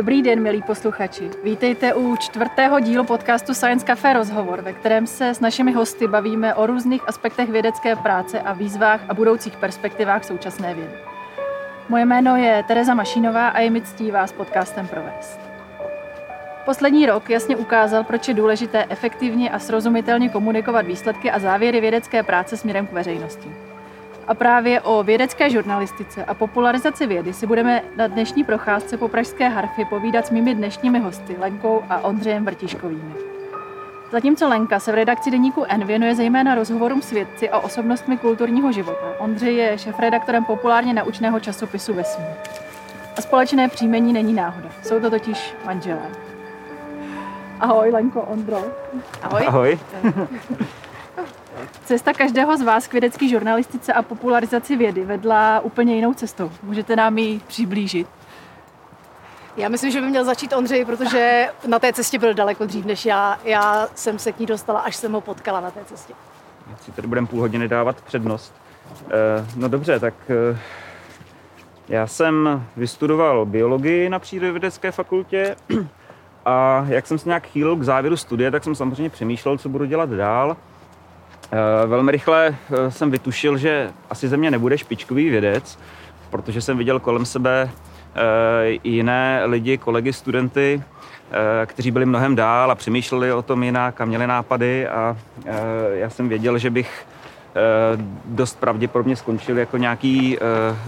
Dobrý den, milí posluchači. Vítejte u čtvrtého dílu podcastu Science Café Rozhovor, ve kterém se s našimi hosty bavíme o různých aspektech vědecké práce a výzvách a budoucích perspektivách současné vědy. Moje jméno je Tereza Mašinová a je mi ctí vás podcastem provést. Poslední rok jasně ukázal, proč je důležité efektivně a srozumitelně komunikovat výsledky a závěry vědecké práce směrem k veřejnosti. A právě o vědecké žurnalistice a popularizaci vědy si budeme na dnešní procházce po Pražské harfy povídat s mými dnešními hosty Lenkou a Ondřejem Vrtiškovými. Zatímco Lenka se v redakci deníku N věnuje zejména rozhovorům s vědci a osobnostmi kulturního života, Ondřej je šefredaktorem populárně naučného časopisu Vesmír. A společné příjmení není náhoda. Jsou to totiž manželé. Ahoj, Lenko, Ondro. Ahoj. Ahoj. Cesta každého z vás k vědecké žurnalistice a popularizaci vědy vedla úplně jinou cestou. Můžete nám ji přiblížit? Já myslím, že by měl začít Ondřej, protože na té cestě byl daleko dřív než já. Já jsem se k ní dostala, až jsem ho potkala na té cestě. Já si tady budeme půl hodiny dávat přednost. Eh, no dobře, tak eh, já jsem vystudoval biologii na přírodovědecké fakultě a jak jsem se nějak chýlil k závěru studie, tak jsem samozřejmě přemýšlel, co budu dělat dál. Eh, velmi rychle eh, jsem vytušil, že asi ze mě nebude špičkový vědec, protože jsem viděl kolem sebe eh, jiné lidi, kolegy, studenty, kteří byli mnohem dál a přemýšleli o tom jinak a měli nápady a já jsem věděl, že bych dost pravděpodobně skončil jako nějaký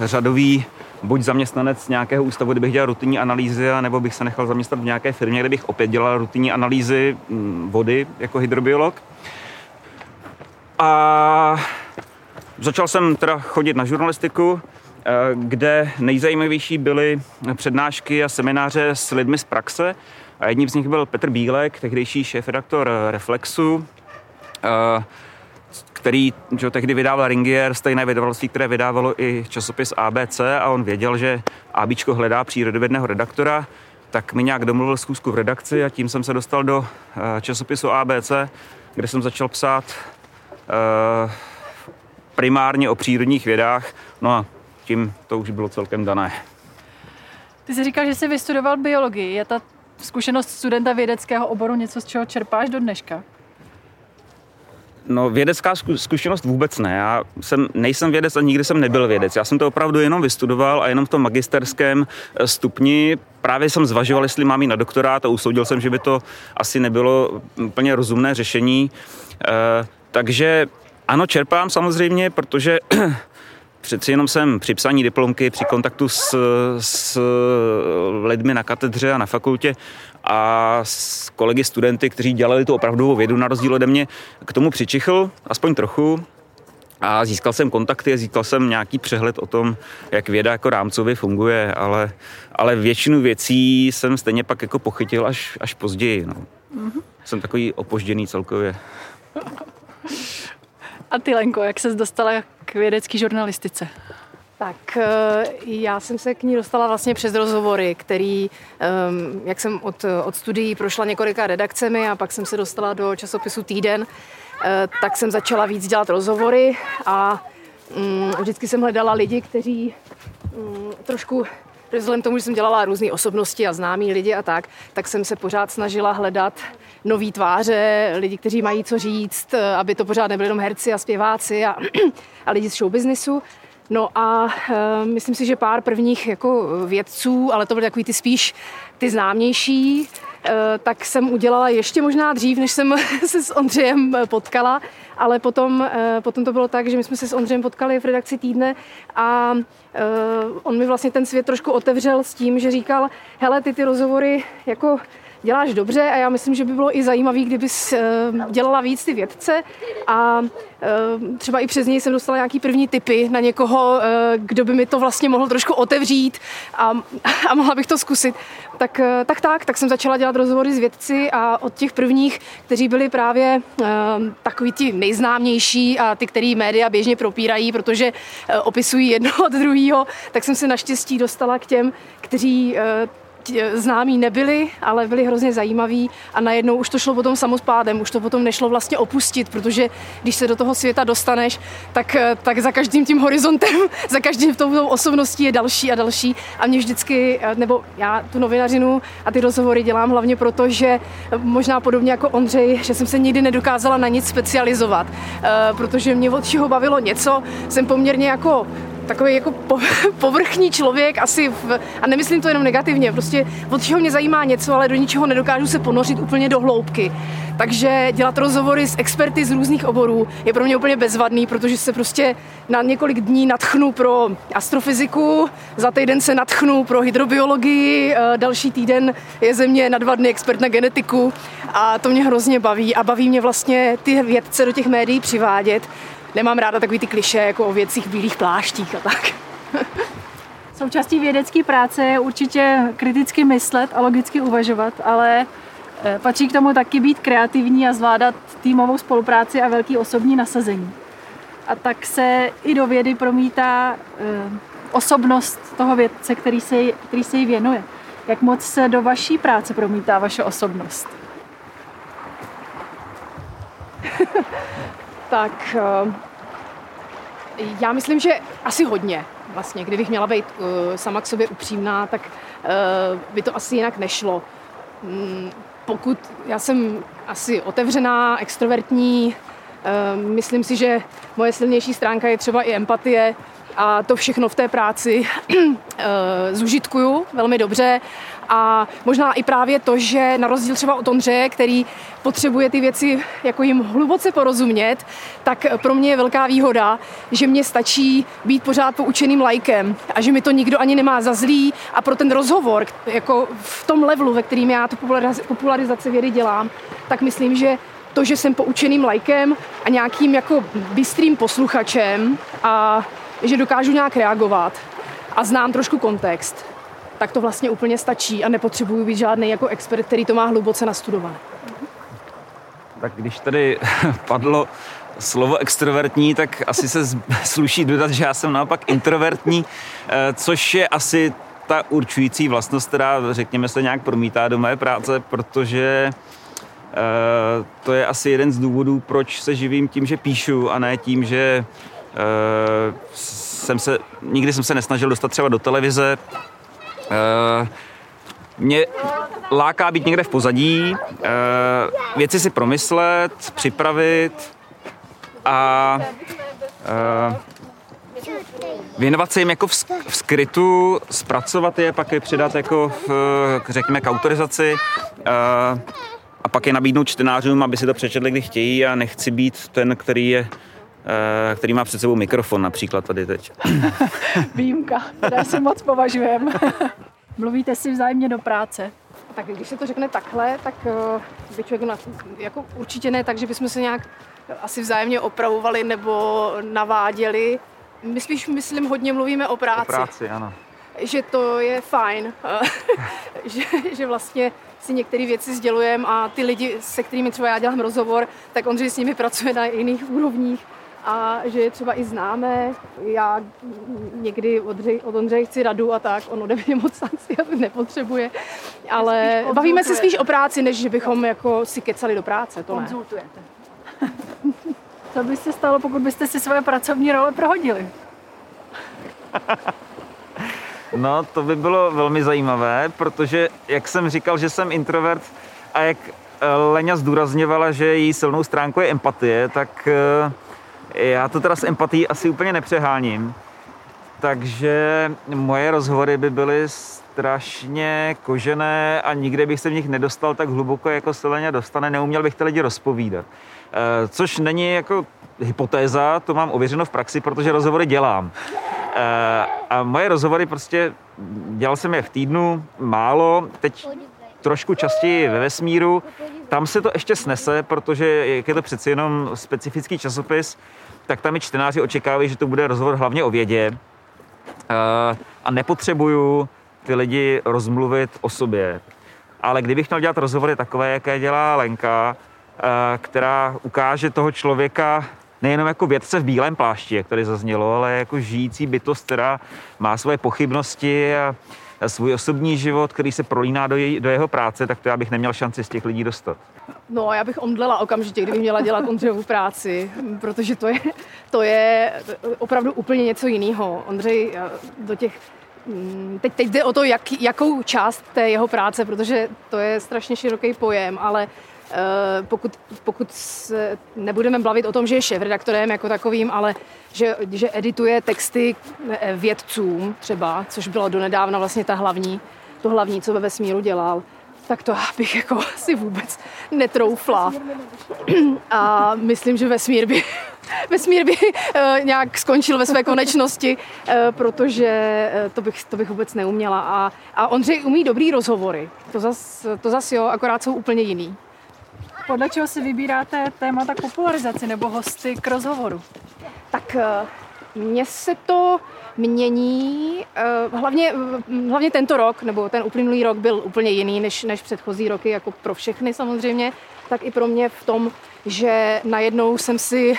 řadový buď zaměstnanec nějakého ústavu, kde bych dělal rutinní analýzy, nebo bych se nechal zaměstnat v nějaké firmě, kde bych opět dělal rutinní analýzy mm, vody jako hydrobiolog. A začal jsem teda chodit na žurnalistiku, eh, kde nejzajímavější byly přednášky a semináře s lidmi z praxe. A jedním z nich byl Petr Bílek, tehdejší šéf-redaktor Reflexu, eh, který že tehdy vydával Ringier, stejné vydavatelství, které vydávalo i časopis ABC a on věděl, že ABčko hledá přírodovědného redaktora, tak mi nějak domluvil zkusku v redakci a tím jsem se dostal do eh, časopisu ABC, kde jsem začal psát primárně o přírodních vědách, no a tím to už bylo celkem dané. Ty jsi říkal, že jsi vystudoval biologii. Je ta zkušenost studenta vědeckého oboru něco, z čeho čerpáš do dneška? No, vědecká zkušenost vůbec ne. Já jsem, nejsem vědec a nikdy jsem nebyl vědec. Já jsem to opravdu jenom vystudoval a jenom v tom magisterském eh, stupni právě jsem zvažoval, jestli mám jít na doktorát a usoudil jsem, že by to asi nebylo úplně rozumné řešení. Eh, takže ano, čerpám samozřejmě, protože přeci jenom jsem při psaní diplomky, při kontaktu s, s lidmi na katedře a na fakultě a s kolegy studenty, kteří dělali tu opravdovou vědu na rozdíl ode mě, k tomu přičichl, aspoň trochu. A získal jsem kontakty a získal jsem nějaký přehled o tom, jak věda jako rámcově funguje, ale, ale většinu věcí jsem stejně pak jako pochytil až, až později. No. Mm-hmm. Jsem takový opožděný celkově. A ty, Lenko, jak ses dostala k vědecké žurnalistice? Tak eh, já jsem se k ní dostala vlastně přes rozhovory, který, ehm, jak jsem od, od studií prošla několika redakcemi a pak jsem se dostala do časopisu Týden, eh, tak jsem začala víc dělat rozhovory a mm, vždycky jsem hledala lidi, kteří mm, trošku vzhledem tomu, že jsem dělala různé osobnosti a známí lidi a tak, tak jsem se pořád snažila hledat nový tváře, lidi, kteří mají co říct, aby to pořád nebyly jenom herci a zpěváci a, a lidi z showbiznisu. No a uh, myslím si, že pár prvních jako vědců, ale to byly takový ty spíš ty známější, tak jsem udělala ještě možná dřív, než jsem se s Ondřejem eh, potkala, ale potom, eh, potom to bylo tak, že my jsme se s Ondřejem potkali v redakci týdne a on mi vlastně ten svět trošku otevřel s tím, že říkal, hele, ty ty rozhovory jako děláš dobře a já myslím, že by bylo i zajímavý, kdybys dělala víc ty vědce a třeba i přes něj jsem dostala nějaký první typy na někoho, kdo by mi to vlastně mohl trošku otevřít a, a mohla bych to zkusit. Tak, tak tak, tak jsem začala dělat rozhovory s vědci a od těch prvních, kteří byli právě takový ti nejznámější a ty, který média běžně propírají, protože opisují jedno od druhého, tak jsem se naštěstí dostala k těm, kteří známí nebyli, ale byli hrozně zajímaví a najednou už to šlo potom samospádem, už to potom nešlo vlastně opustit, protože když se do toho světa dostaneš, tak, tak za každým tím horizontem, za každým tou osobností je další a další. A mě vždycky, nebo já tu novinařinu a ty rozhovory dělám hlavně proto, že možná podobně jako Ondřej, že jsem se nikdy nedokázala na nic specializovat, eh, protože mě od čeho bavilo něco, jsem poměrně jako takový jako povrchní člověk asi, v, a nemyslím to jenom negativně, prostě od čeho mě zajímá něco, ale do ničeho nedokážu se ponořit úplně do hloubky. Takže dělat rozhovory s experty z různých oborů je pro mě úplně bezvadný, protože se prostě na několik dní natchnu pro astrofyziku, za týden se natchnu pro hydrobiologii, eh, další týden je ze mě na dva dny expert na genetiku a to mě hrozně baví a baví mě vlastně ty vědce do těch médií přivádět, nemám ráda takový ty kliše jako o věcích bílých pláštích a tak. Součástí vědecké práce je určitě kriticky myslet a logicky uvažovat, ale eh, patří k tomu taky být kreativní a zvládat týmovou spolupráci a velký osobní nasazení. A tak se i do vědy promítá eh, osobnost toho vědce, který se, který se jí věnuje. Jak moc se do vaší práce promítá vaše osobnost? tak eh, já myslím, že asi hodně. Vlastně, kdybych měla být uh, sama k sobě upřímná, tak uh, by to asi jinak nešlo. Um, pokud já jsem asi otevřená, extrovertní, myslím si, že moje silnější stránka je třeba i empatie, a to všechno v té práci zužitkuju velmi dobře a možná i právě to, že na rozdíl třeba od Ondřeje, který potřebuje ty věci jako jim hluboce porozumět, tak pro mě je velká výhoda, že mě stačí být pořád poučeným lajkem a že mi to nikdo ani nemá za zlý. A pro ten rozhovor, jako v tom levelu, ve kterým já tu popularizaci vědy dělám, tak myslím, že to, že jsem poučeným lajkem a nějakým jako bystrým posluchačem a že dokážu nějak reagovat a znám trošku kontext, tak to vlastně úplně stačí a nepotřebuju být žádný jako expert, který to má hluboce nastudované. Tak když tady padlo slovo extrovertní, tak asi se sluší dodat, že já jsem naopak introvertní, eh, což je asi ta určující vlastnost, která, řekněme, se nějak promítá do mé práce, protože eh, to je asi jeden z důvodů, proč se živím tím, že píšu a ne tím, že eh, jsem se, nikdy jsem se nesnažil dostat třeba do televize, mě láká být někde v pozadí, uh, věci si promyslet, připravit a uh, věnovat se jim jako v, skrytu, zpracovat je, pak je přidat jako v, řekněme k autorizaci a pak je nabídnout čtenářům, aby si to přečetli, kdy chtějí a nechci být ten, který je který má před sebou mikrofon například tady teď. Výjimka, která si moc považujeme. Mluvíte si vzájemně do práce? Tak když se to řekne takhle, tak uh, by člověk na, jako určitě ne tak, že bychom se nějak asi vzájemně opravovali nebo naváděli. My spíš, myslím, hodně mluvíme o práci. O práci, ano. Že to je fajn, že, že vlastně si některé věci sdělujeme a ty lidi, se kterými třeba já dělám rozhovor, tak on, že s nimi pracuje na jiných úrovních a že je třeba i známe. Já někdy od, od Ondřeje chci radu a tak, on ode mě moc sankcí nepotřebuje, ale bavíme se spíš o práci, než že bychom jako si kecali do práce, to Konzultujete. Co by se stalo, pokud byste si svoje pracovní role prohodili? No, to by bylo velmi zajímavé, protože, jak jsem říkal, že jsem introvert a jak eh, Leňa zdůrazňovala, že její silnou stránkou je empatie, tak uh, já to teda s empatí asi úplně nepřeháním, takže moje rozhovory by byly strašně kožené a nikde bych se v nich nedostal tak hluboko, jako se Leně dostane. Neuměl bych ty lidi rozpovídat. Eh, což není jako hypotéza, to mám ověřeno v praxi, protože rozhovory dělám. Eh, a moje rozhovory prostě, dělal jsem je v týdnu, málo, teď trošku častěji ve vesmíru. Tam se to ještě snese, protože je to přeci jenom specifický časopis, tak tam i čtenáři očekávají, že to bude rozhovor hlavně o vědě eh, a nepotřebuju ty lidi rozmluvit o sobě. Ale kdybych měl dělat rozhovory takové, jaké dělá Lenka, eh, která ukáže toho člověka nejenom jako vědce v bílém plášti, jak tady zaznělo, ale jako žijící bytost, která má svoje pochybnosti a svůj osobní život, který se prolíná do, jej, do jeho práce, tak to já bych neměl šanci z těch lidí dostat. No, já bych omdlela okamžitě, kdyby měla dělat Ondřejovu práci, protože to je, to je opravdu úplně něco jiného. Ondřej do těch mm, Teď, teď jde o to, jak, jakou část té jeho práce, protože to je strašně široký pojem, ale Eh, pokud, pokud se nebudeme bavit o tom, že je šéf-redaktorem jako takovým, ale že, že edituje texty eh, vědcům třeba, což bylo donedávna vlastně ta hlavní, to hlavní, co ve vesmíru dělal, tak to bych jako si vůbec netroufla. A myslím, že vesmír by, vesmír by eh, nějak skončil ve své konečnosti, protože to bych, to bych vůbec neuměla. A, a Ondřej umí dobrý rozhovory. To zas, to zas jo, akorát jsou úplně jiný. Podle čeho si vybíráte témata k popularizaci nebo hosty k rozhovoru? Tak eh, mně se to mění, eh, hlavně, hlavně tento rok, nebo ten uplynulý rok byl úplně jiný než, než předchozí roky, jako pro všechny samozřejmě, tak i pro mě v tom, že najednou jsem si,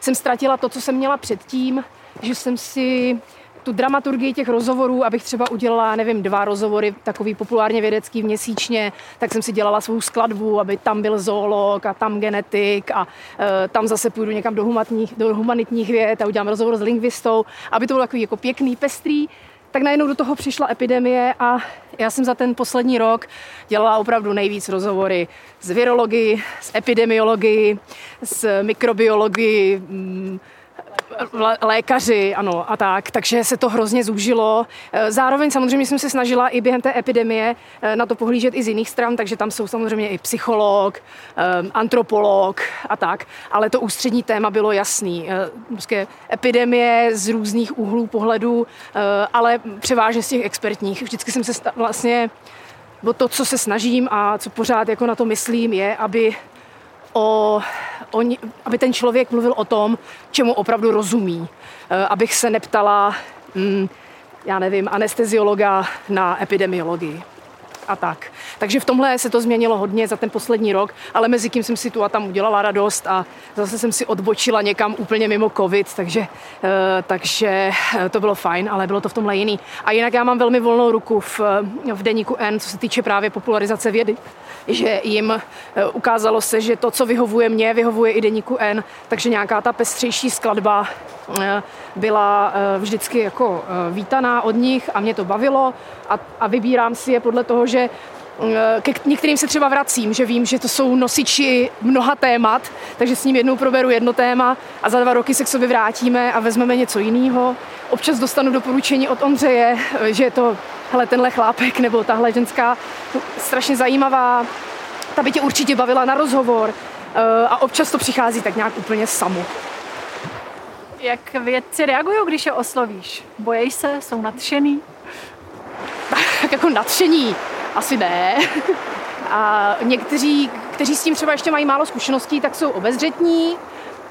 jsem ztratila to, co jsem měla předtím, že jsem si tu dramaturgii těch rozhovorů, abych třeba udělala, nevím, dva rozhovory, takový populárně vědecký měsíčně, tak jsem si dělala svou skladbu, aby tam byl zoolog a tam genetik a e, tam zase půjdu někam do, humanitních, do humanitních věd a udělám rozhovor s lingvistou, aby to bylo takový jako pěkný, pestrý. Tak najednou do toho přišla epidemie a já jsem za ten poslední rok dělala opravdu nejvíc rozhovory s virologii, s epidemiologii, s mikrobiologii, mm, lékaři, ano, a tak, takže se to hrozně zúžilo. Eh, zároveň samozřejmě jsem se snažila i během té epidemie eh, na to pohlížet i z jiných stran, takže tam jsou samozřejmě i psycholog, eh, antropolog a tak, ale to ústřední téma bylo jasný. Prostě epidemie z různých úhlů pohledu, ale převážně z těch expertních. Vždycky jsem se vlastně bo to, co se snažím a co pořád jako na to myslím, je, aby o, o, aby ten člověk mluvil o tom, čemu opravdu rozumí. E, abych se neptala, mm, já nevím, anesteziologa na epidemiologii a tak. Takže v tomhle se to změnilo hodně za ten poslední rok, ale mezi tím jsem si tu a tam udělala radost a zase jsem si odbočila někam úplně mimo covid, takže, eh, takže eh, to bylo fajn, ale bylo to v tomhle jiný. A jinak já mám velmi volnou ruku v, v deníku N, co se týče právě popularizace vědy že jim eh, ukázalo se, že to, co vyhovuje mě, vyhovuje i deníku N, takže nějaká ta pestřejší skladba byla vždycky jako vítaná od nich a mě to bavilo a, a vybírám si je podle toho, že Eh, ke některým se třeba vracím, že vím, že to jsou nosiči mnoha témat, takže s ním jednou proberu jedno téma a za dva roky se k sobě vrátíme a vezmeme něco jiného. Občas dostanu doporučení od Ondřeje, eh, že je to hele, tenhle chlápek nebo tahle ženská strašně zajímavá, ta by tě určitě bavila na rozhovor eh, a občas to přichází tak nějak úplně samo. Jak vědci reagují, když je oslovíš? Bojejí se, jsou nadšený? tak jako nadšení asi ne. A někteří, kteří s tím třeba ještě mají málo zkušeností, tak jsou obezřetní,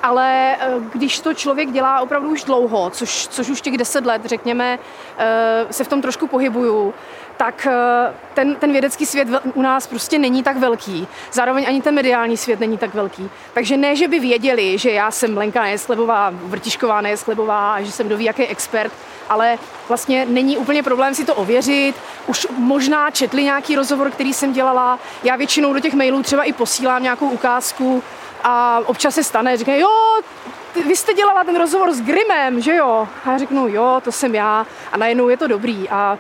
ale eh, když to člověk dělá opravdu už dlouho, což, což už těch deset let, řekněme, eh, se v tom trošku pohybuju, tak eh, ten, ten vědecký svět u nás prostě není tak velký. Zároveň ani ten mediální svět není tak velký. Takže ne, že by věděli, že já jsem Lenka Nejesklebová, Vrtišková Nejesklebová a že jsem doví jaký expert, ale vlastně není úplně problém si to ověřit. Už možná četli nějaký rozhovor, který jsem dělala. Já většinou do těch mailů třeba i posílám nějakou ukázku a občas se stane, říkají, jo, vy jste dělala ten rozhovor s Grimem, že jo? A já řeknu, jo, to jsem já. A najednou je to dobrý. A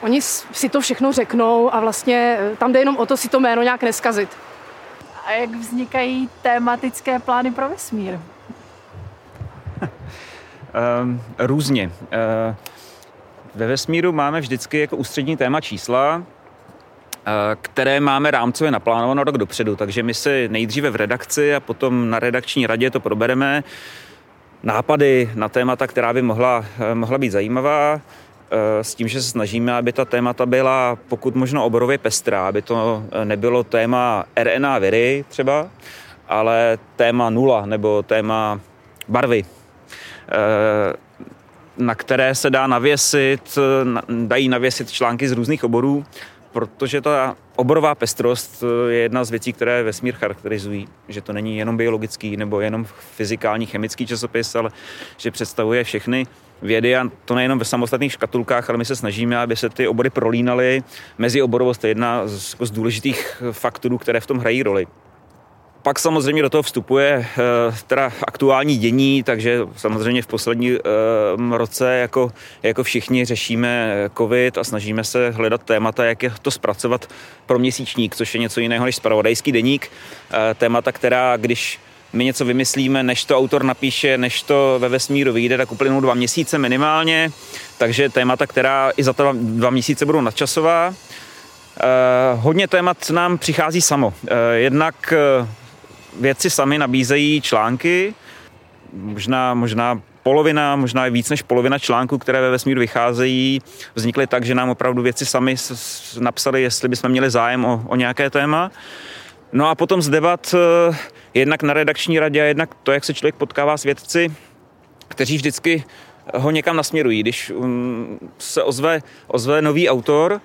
oni si to všechno řeknou a vlastně eh, tam jde jenom o to si to jméno nějak neskazit. A jak vznikají tématické plány pro vesmír? um, různě. Uh, ve vesmíru máme vždycky jako ústřední téma čísla, které máme rámcově naplánováno rok dopředu, takže my si nejdříve v redakci a potom na redakční radě to probereme. Nápady na témata, která by mohla, eh, mohla být zajímavá, s tím, že se snažíme, aby ta témata byla pokud možno oborově pestrá, aby to nebylo téma RNA viry třeba, ale téma nula nebo téma barvy Eh, na které se dá navěsit, dají navěsit články z různých oborů. Protože ta oborová pestrost je jedna z věcí, které vesmír charakterizují, že to není jenom biologický nebo jenom fyzikální, chemický časopis, ale že představuje všechny vědy a to nejenom ve samostatných škatulkách, ale my se snažíme, aby se ty obory prolínaly. Mezi oborovost je jedna z, jako z důležitých faktorů, které v tom hrají roli. Pak samozřejmě do toho vstupuje eh, teda aktuální dění, takže samozřejmě v poslední eh, roce jako, jako všichni řešíme covid a snažíme se hledat témata, jak je to zpracovat pro měsíčník, což je něco jiného než spravodajský deník. Eh, témata, která když my něco vymyslíme, než to autor napíše, než to ve vesmíru vyjde, tak uplynou dva měsíce minimálně, takže témata, která i za to dva měsíce budou nadčasová. hodně témat nám přichází samo. jednak vědci sami nabízejí články, možná, možná polovina, možná i víc než polovina článků, které ve vesmíru vycházejí, vznikly tak, že nám opravdu vědci sami napsali, jestli bychom měli zájem o, o nějaké téma. No a potom z debat eh, jednak na redakční radě a jednak to, jak se člověk potkává s vědci, kteří vždycky ho někam nasměrují. Když um, se ozve, ozve nový autor,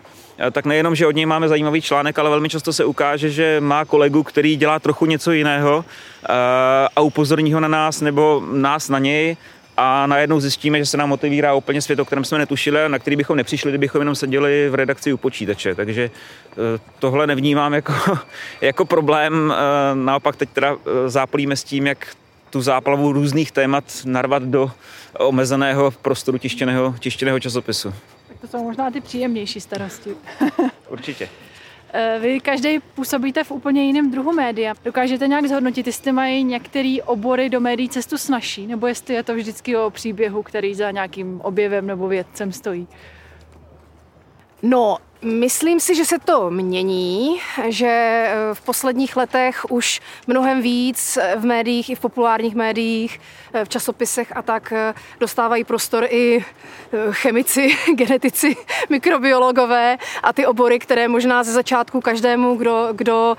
tak nejenom, že od něj máme zajímavý článek, ale velmi často se ukáže, že má kolegu, který dělá trochu něco jiného a upozorní ho na nás nebo nás na něj a najednou zjistíme, že se nám otevírá úplně svět, o kterém jsme netušili a na který bychom nepřišli, kdybychom jenom seděli v redakci u počítače. Takže eh, tohle nevnímám jako, jako problém. Naopak teď teda zápolíme s tím, jak tu záplavu různých témat narvat do omezeného prostoru tištěného, tištěného časopisu. To jsou možná ty příjemnější starosti. Určitě. Eh, vy každý působíte v úplně jiném druhu média. Dokážete nějak zhodnotit, jestli mají některé obory do médií cestu snažší, nebo jestli je to vždycky o příběhu, který za nějakým objevem nebo vědcem stojí? No, Myslím si, že se to mění, že eh, v posledních letech už mnohem víc v médiích, i v populárních médiích, eh, v časopisech a tak eh, dostávají prostor i chemici, genetici, mikrobiologové a ty obory, které možná ze začátku každému, kdo, kdo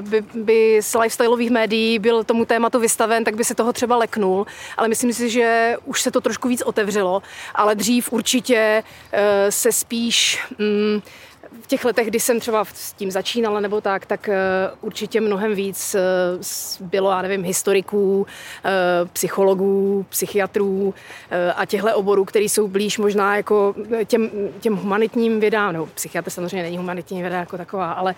by, by z lifestyleových médií byl tomu tématu vystaven, tak by se toho třeba leknul. Ale myslím si, že už se to trošku víc otevřelo, ale dřív určitě se spíš... Mm, v těch letech, kdy jsem třeba s tím začínala nebo tak, tak eh, určitě mnohem víc eh, bylo, já nevím, historiků, eh, psychologů, psychiatrů a těchto oborů, které jsou blíž možná jako těm, těm humanitním vědám, nebo psychiatr samozřejmě není humanitní věda jako taková, ale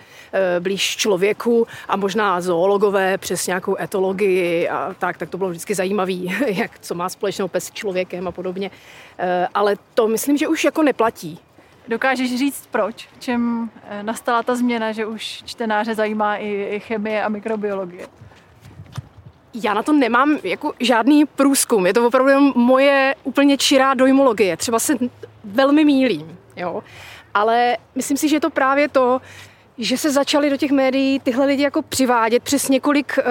blíž člověku a možná zoologové přes nějakou etologii a tak, tak to bylo vždycky zajímavé, jak co má společnou pes s člověkem a podobně. Ale to myslím, že už jako neplatí. Dokážeš říct proč? Čem eh, nastala ta změna, že už čtenáře zajímá i, chemie a mikrobiologie? Já na to nemám jako žádný průzkum. Je to opravdu moje úplně čirá dojmologie. Třeba se velmi mílím, jo. Ale myslím si, že je to právě to, že se začali do těch médií tyhle lidi jako přivádět přes několik, uh,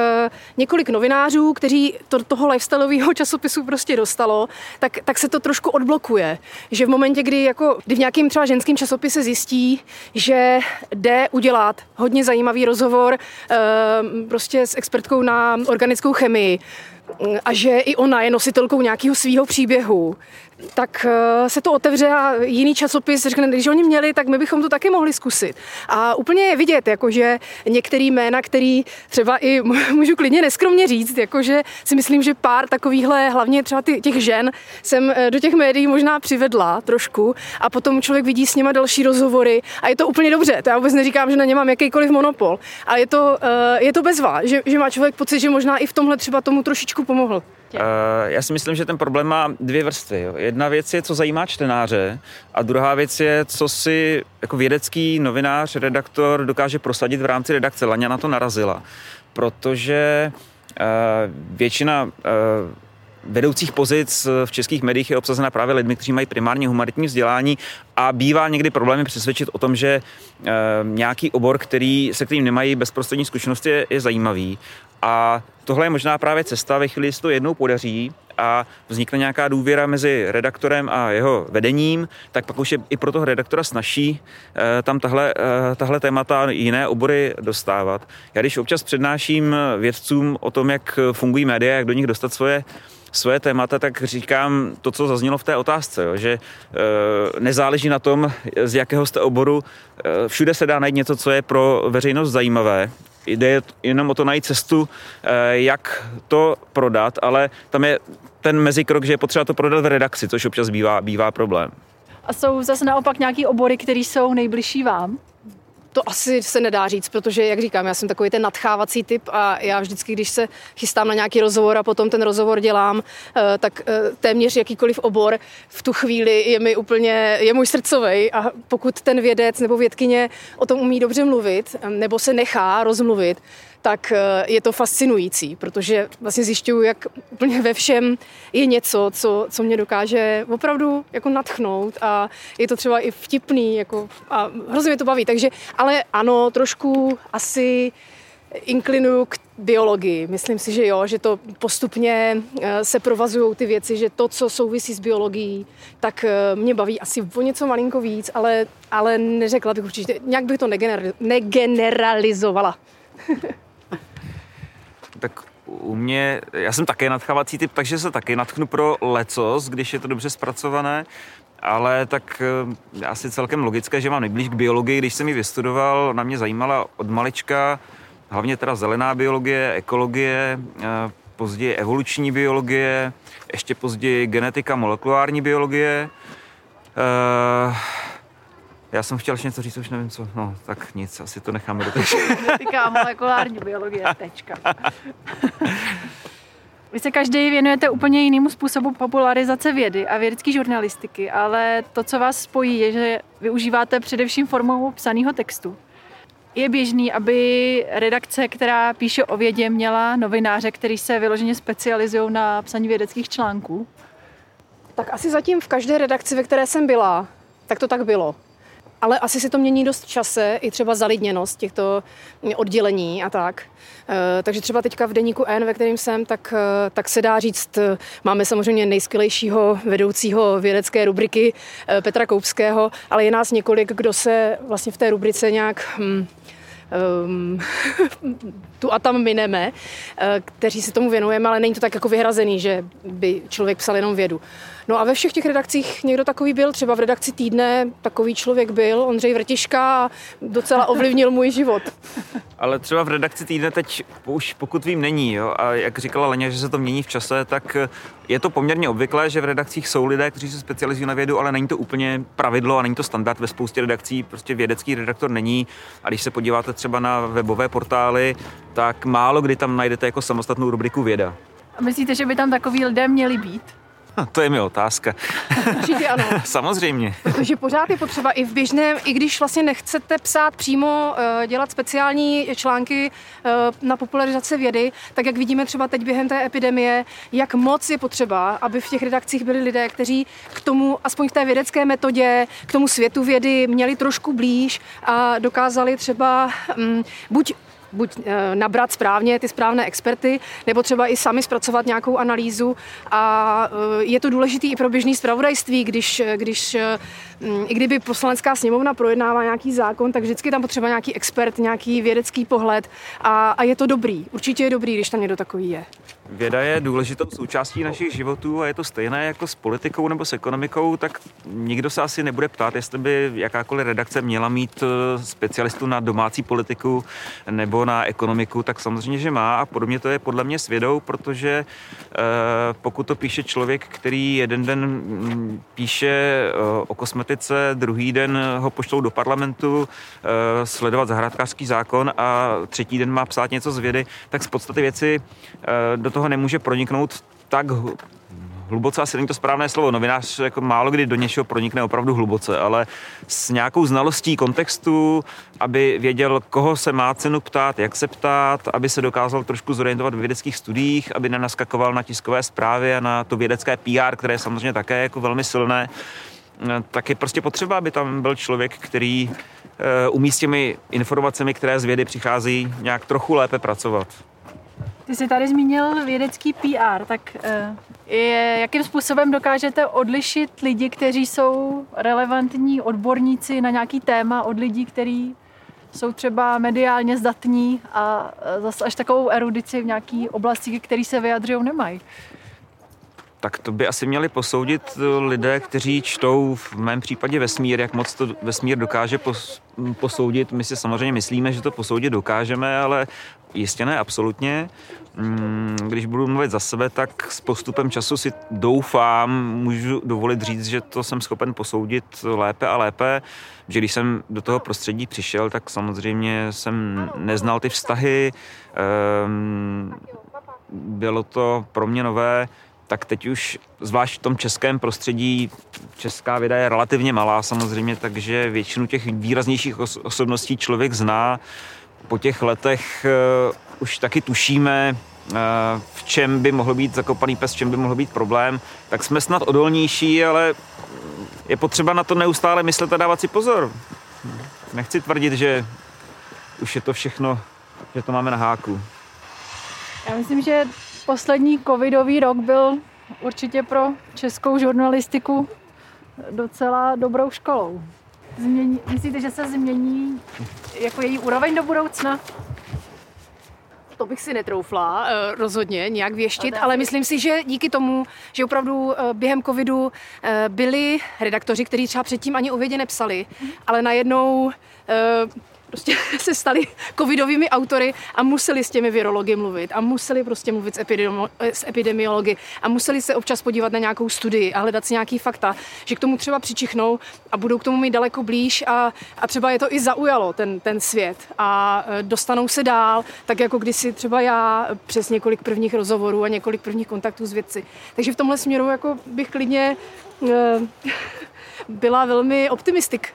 několik novinářů, kteří to, toho lifestyleového časopisu prostě dostalo, tak, tak se to trošku odblokuje. Že v momentě, kdy, jako, kdy v nějakým třeba ženským časopise zjistí, že jde udělat hodně zajímavý rozhovor uh, prostě s expertkou na organickou chemii, a že i ona je nositelkou nějakého svého příběhu, tak eh, se to otevře a jiný časopis řekne, když oni měli, tak my bychom to taky mohli zkusit. A úplně je vidět, jakože některý jména, který třeba i můžu klidně neskromně říct, jakože si myslím, že pár takovýchhle, hlavně třeba těch žen, jsem eh, do těch médií možná přivedla trošku a potom člověk vidí s nima další rozhovory a je to úplně dobře. To já vůbec neříkám, že na ně mám jakýkoliv monopol, ale je to, eh, je to bezvá, že, že má člověk pocit, že možná i v tomhle třeba tomu trošičku pomohl. Uh, já si myslím, že ten problém má dvě vrstvy. Jo. Jedna věc je, co zajímá čtenáře, a druhá věc je, co si jako vědecký novinář, redaktor dokáže prosadit v rámci redakce. Laňa na to narazila, protože uh, většina uh, vedoucích pozic v českých médiích je obsazena právě lidmi, kteří mají primárně humanitní vzdělání a bývá někdy problémy přesvědčit o tom, že e, nějaký obor, který, se kterým nemají bezprostřední zkušenosti, je, je zajímavý. A tohle je možná právě cesta, ve chvíli to jednou podaří a vznikne nějaká důvěra mezi redaktorem a jeho vedením, tak pak už je i pro toho redaktora snaží eh, tam tahle, eh, tahle témata jiné obory dostávat. Já když občas přednáším vědcům o tom, jak fungují média, jak do nich dostat svoje svoje témata, tak říkám to, co zaznělo v té otázce, jo, že e, nezáleží na tom, z jakého jste oboru, e, všude se dá najít něco, co je pro veřejnost zajímavé. Jde jenom o to najít cestu, e, jak to prodat, ale tam je ten mezikrok, že je potřeba to prodat v redakci, což občas bývá, bývá problém. A jsou zase naopak nějaký obory, které jsou nejbližší vám? To asi se nedá říct, protože, jak říkám, já jsem takový ten nadchávací typ a já vždycky, když se chystám na nějaký rozhovor a potom ten rozhovor dělám, eh, tak eh, téměř jakýkoliv obor v tu chvíli je mi úplně, je můj srdcový a pokud ten vědec nebo vědkyně o tom umí dobře mluvit nebo se nechá rozmluvit, tak eh, je to fascinující, protože vlastně zjišťuju, jak úplně ve všem je něco, co, co mě dokáže opravdu jako natchnout a je to třeba i vtipný jako, a hrozně mě to baví. Takže, ale ano, trošku asi inklinuju k biologii. Myslím si, že jo, že to postupně eh, se provazují ty věci, že to, co souvisí s biologií, tak eh, mě baví asi o něco malinko víc, ale, ale neřekla bych určitě, nějak bych to negeneralizovala. tak u mě, já jsem také nadchávací typ, takže se taky natchnu pro lecos, když je to dobře zpracované, ale tak eh, asi celkem logické, že mám nejblíž k biologii, když jsem ji vystudoval, na mě zajímala od malička, hlavně teda zelená biologie, ekologie, eh, později evoluční biologie, ještě později genetika, molekulární biologie. Já jsem chtěl něco říct, už nevím co. No, tak nic, asi to necháme do teď. Týká molekulární biologie, tečka. Vy se každý věnujete úplně jinému způsobu popularizace vědy a vědecké žurnalistiky, ale to, co vás spojí, je, že využíváte především formou psaného textu. Je běžný, aby redakce, která píše o vědě, měla novináře, který se vyloženě specializují na psaní vědeckých článků? Tak asi zatím v každé redakci, ve které jsem byla, tak to tak bylo ale asi se to mění dost čase, i třeba zalidněnost těchto oddělení a tak. Eh, takže třeba teďka v deníku N, ve kterém jsem, tak, eh, tak se dá říct, eh, máme samozřejmě nejskvělejšího vedoucího vědecké rubriky Petra Koupského, ale je nás několik, kdo se vlastně v té rubrice nějak hm, um, tu a tam mineme, kteří se tomu věnujeme, ale není to tak jako vyhrazený, že by člověk psal jenom vědu. No a ve všech těch redakcích někdo takový byl, třeba v redakci týdne takový člověk byl, Ondřej Vrtiška a docela ovlivnil můj život. Ale třeba v redakci týdne teď už pokud vím není, jo? a jak říkala Leně, že se to mění v čase, tak je to poměrně obvyklé, že v redakcích jsou lidé, kteří se specializují na vědu, ale není to úplně pravidlo a není to standard ve spoustě redakcí, prostě vědecký redaktor není a když se podíváte třeba na webové portály, tak málo kdy tam najdete jako samostatnou rubriku věda. A myslíte, že by tam takový lidé měli být? To je mi otázka. Určitě ano. Samozřejmě. Protože pořád je potřeba i v běžném, i když vlastně nechcete psát přímo, eh, dělat speciální články eh, na popularizaci vědy, tak jak vidíme třeba teď během té epidemie, jak moc je potřeba, aby v těch redakcích byli lidé, kteří k tomu, aspoň v té vědecké metodě, k tomu světu vědy měli trošku blíž a dokázali třeba um, buď buď eh, nabrat správně ty správné experty, nebo třeba i sami zpracovat nějakou analýzu. A eh, je to důležité i pro běžný zpravodajství, když, když eh, i kdyby poslanecká sněmovna projednává nějaký zákon, tak vždycky tam potřeba nějaký expert, nějaký vědecký pohled a, a je to dobrý. Určitě je dobrý, když tam někdo takový je. Věda je důležitou součástí našich životů a je to stejné jako s politikou nebo s ekonomikou, tak nikdo se asi nebude ptát, jestli by jakákoliv redakce měla mít eh, specialistu na domácí politiku nebo na ekonomiku, tak samozřejmě, že má. A podobně to je podle mě s vědou, protože eh, pokud to píše člověk, který jeden den mm, píše eh, o kosmetice, druhý den ho pošlou do parlamentu sledovat zahrádkářský zákon a třetí den má psát něco z vědy, tak z podstaty věci do toho nemůže proniknout tak hluboce asi není to správné slovo. Novinář jako málo kdy do něčeho pronikne opravdu hluboce, ale s nějakou znalostí kontextu, aby věděl, koho se má cenu ptát, jak se ptát, aby se dokázal trošku zorientovat v vědeckých studiích, aby nenaskakoval na tiskové zprávy a na to vědecké PR, které je samozřejmě také jako velmi silné, tak je prostě potřeba, aby tam byl člověk, který eh, umí s těmi informacemi, které z vědy přichází, nějak trochu lépe pracovat. Ty jsi tady zmínil vědecký PR, tak eh, je, jakým způsobem dokážete odlišit lidi, kteří jsou relevantní odborníci na nějaký téma od lidí, kteří jsou třeba mediálně zdatní a zase až takovou erudici v nějaké oblasti, který se vyjadřují, nemají? tak to by asi měli posoudit lidé, kteří čtou v mém případě vesmír, jak moc to vesmír dokáže posoudit. My si samozřejmě myslíme, že to posoudit dokážeme, ale jistě ne absolutně. Mm, když budu mluvit za sebe, tak s postupem času si doufám, můžu dovolit říct, že to jsem schopen posoudit lépe a lépe, že když jsem do toho prostředí přišel, tak samozřejmě jsem neznal ty vztahy, ehm, bylo to pro mě nové, tak teď už, zvlášť v tom českém prostředí, česká věda je relativně malá samozřejmě, takže většinu těch výraznějších osobností člověk zná. Po těch letech uh, už taky tušíme, uh, v čem by mohl být zakopaný pes, v čem by mohl být problém, tak jsme snad odolnější, ale je potřeba na to neustále myslet a dávat si pozor. Nechci tvrdit, že už je to všechno, že to máme na háku. Já myslím, že poslední covidový rok byl určitě pro českou žurnalistiku docela dobrou školou. Změní, myslíte, že se změní jako její úroveň do budoucna? To bych si netroufla eh, rozhodně nějak věštit, ale myslím si, že díky tomu, že opravdu eh, během covidu eh, byli redaktoři, kteří třeba předtím ani o vědě nepsali, ale najednou prostě se stali covidovými autory a museli s těmi virology mluvit a museli prostě mluvit s, epidemi- s epidemiology a museli se občas podívat na nějakou studii a hledat si nějaký fakta, že k tomu třeba přičichnou a budou k tomu mít daleko blíž a, a třeba je to i zaujalo, ten, ten svět a e, dostanou se dál, tak jako kdysi třeba já přes několik prvních rozhovorů a několik prvních kontaktů s vědci. Takže v tomhle směru jako bych klidně e, byla velmi optimistik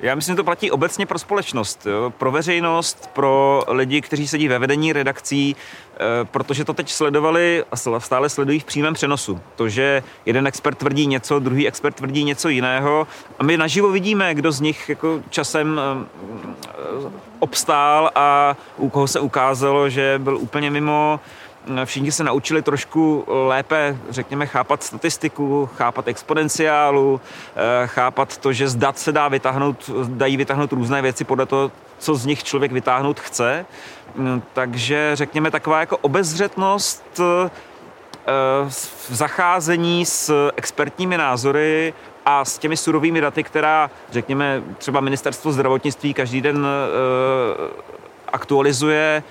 já myslím, že to platí obecně pro společnost, jo? pro veřejnost, pro lidi, kteří sedí ve vedení redakcí, e, protože to teď sledovali a stále sledují v přímém přenosu. To, že jeden expert tvrdí něco, druhý expert tvrdí něco jiného a my naživo vidíme, kdo z nich jako časem e, obstál a u koho se ukázalo, že byl úplně mimo všichni se naučili trošku lépe, řekněme, chápat statistiku, chápat exponenciálu, eh, chápat to, že z dat se dá vytáhnout, dají vytáhnout různé věci podle toho, co z nich člověk vytáhnout chce. Mm, takže řekněme taková jako obezřetnost eh, v zacházení s expertními názory a s těmi surovými daty, která, řekněme, třeba ministerstvo zdravotnictví každý den eh, aktualizuje,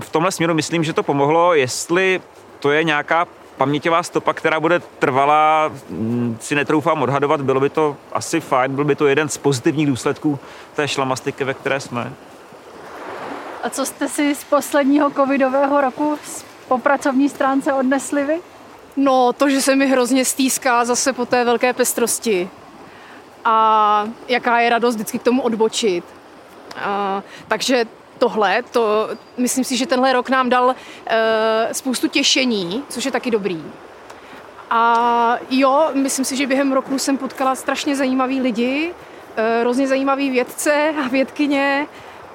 v tomhle směru myslím, že to pomohlo. Jestli to je nějaká paměťová stopa, která bude trvalá, mm, si netroufám odhadovat, bylo by to asi fajn, byl by to jeden z pozitivních důsledků té šlamastiky, ve které jsme. A co jste si z posledního covidového roku po pracovní stránce odnesli vy? No, to, že se mi hrozně stýská zase po té velké pestrosti. A jaká je radost vždycky k tomu odbočit. A, takže tohle, to, myslím si, že tenhle rok nám dal uh, spoustu těšení, což je taky dobrý. A jo, myslím si, že během roku jsem potkala strašně zajímavý lidi, uh, hrozně zajímavý vědce a vědkyně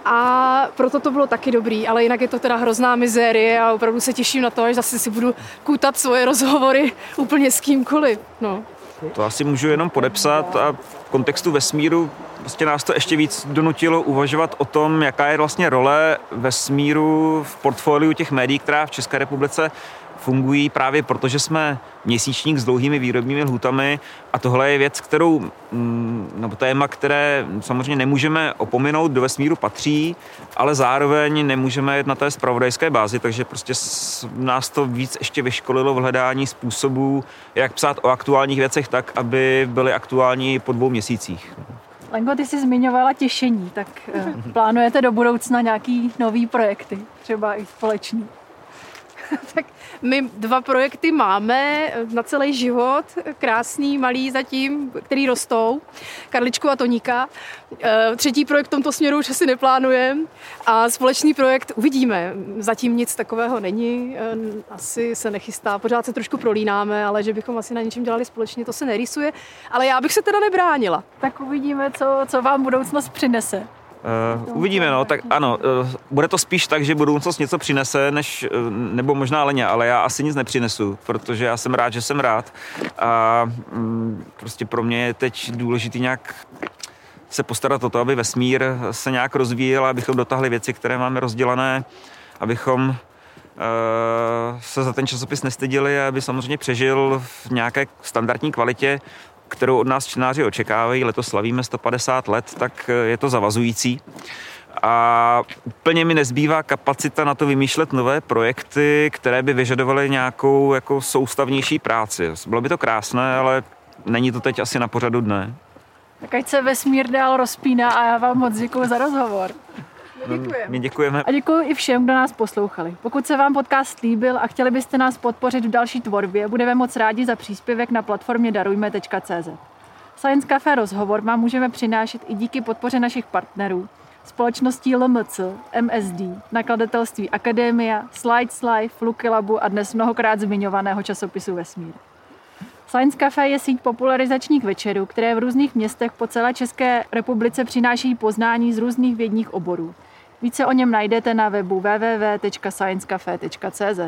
a proto to bylo taky dobrý, ale jinak je to teda hrozná mizérie a opravdu se těším na to, až zase si budu kutat svoje rozhovory úplně s kýmkoliv. No. To asi můžu jenom podepsat a v kontextu vesmíru prostě nás to ještě víc donutilo uvažovat o tom, jaká je vlastně role vesmíru v portfoliu těch médií, která v České republice fungují právě proto, že jsme měsíčník s dlouhými výrobními lhůtami a tohle je věc, kterou, mm, nebo téma, které samozřejmě nemůžeme opominout, do vesmíru patří, ale zároveň nemůžeme jet na té spravodajské bázi, takže prostě nás to víc ještě vyškolilo v hledání způsobů, jak psát o aktuálních věcech tak, aby byly aktuální po dvou měsících. Lenko, ty jsi zmiňovala těšení, tak eh, plánujete do budoucna nějaký nový projekty, třeba i společný? tak my dva projekty máme na celý život, krásný, malý zatím, který rostou, Karličku a Toníka. Eh, třetí projekt v tomto směru už asi neplánujeme a společný projekt uvidíme. Zatím nic takového není, eh, asi se nechystá, pořád se trošku prolínáme, ale že bychom asi na něčem dělali společně, to se nerýsuje, ale já bych se teda nebránila. Tak uvidíme, co, co vám budoucnost přinese. Uh, uvidíme, no, tak ano, uh, bude to spíš tak, že budoucnost něco přinese, než, uh, nebo možná leně, ale já asi nic nepřinesu, protože já jsem rád, že jsem rád. A um, prostě pro mě je teď důležitý nějak se postarat o to, aby vesmír se nějak rozvíjel, abychom dotáhli věci, které máme rozdělané, abychom se za ten časopis nestydili, aby samozřejmě přežil v nějaké standardní kvalitě, kterou od nás čtenáři očekávají. Letos slavíme 150 let, tak je to zavazující a úplně mi nezbývá kapacita na to vymýšlet nové projekty, které by vyžadovaly nějakou jako soustavnější práci. Bylo by to krásné, ale není to teď asi na pořadu dne. Tak ať se vesmír dál rozpíná a já vám moc děkuji za rozhovor. Děkujeme. My děkujeme. A děkuji i všem, kdo nás poslouchali. Pokud se vám podcast líbil a chtěli byste nás podpořit v další tvorbě, budeme moc rádi za příspěvek na platformě darujme.cz. Science Café rozhovor vám můžeme přinášet i díky podpoře našich partnerů, společností LMC, MSD, nakladatelství Akademia, Slides Life, Lucky Labu a dnes mnohokrát zmiňovaného časopisu Vesmír. Science Café je síť popularizačních večerů, které v různých městech po celé České republice přináší poznání z různých vědních oborů. Více o něm najdete na webu www.sciencecafe.cz.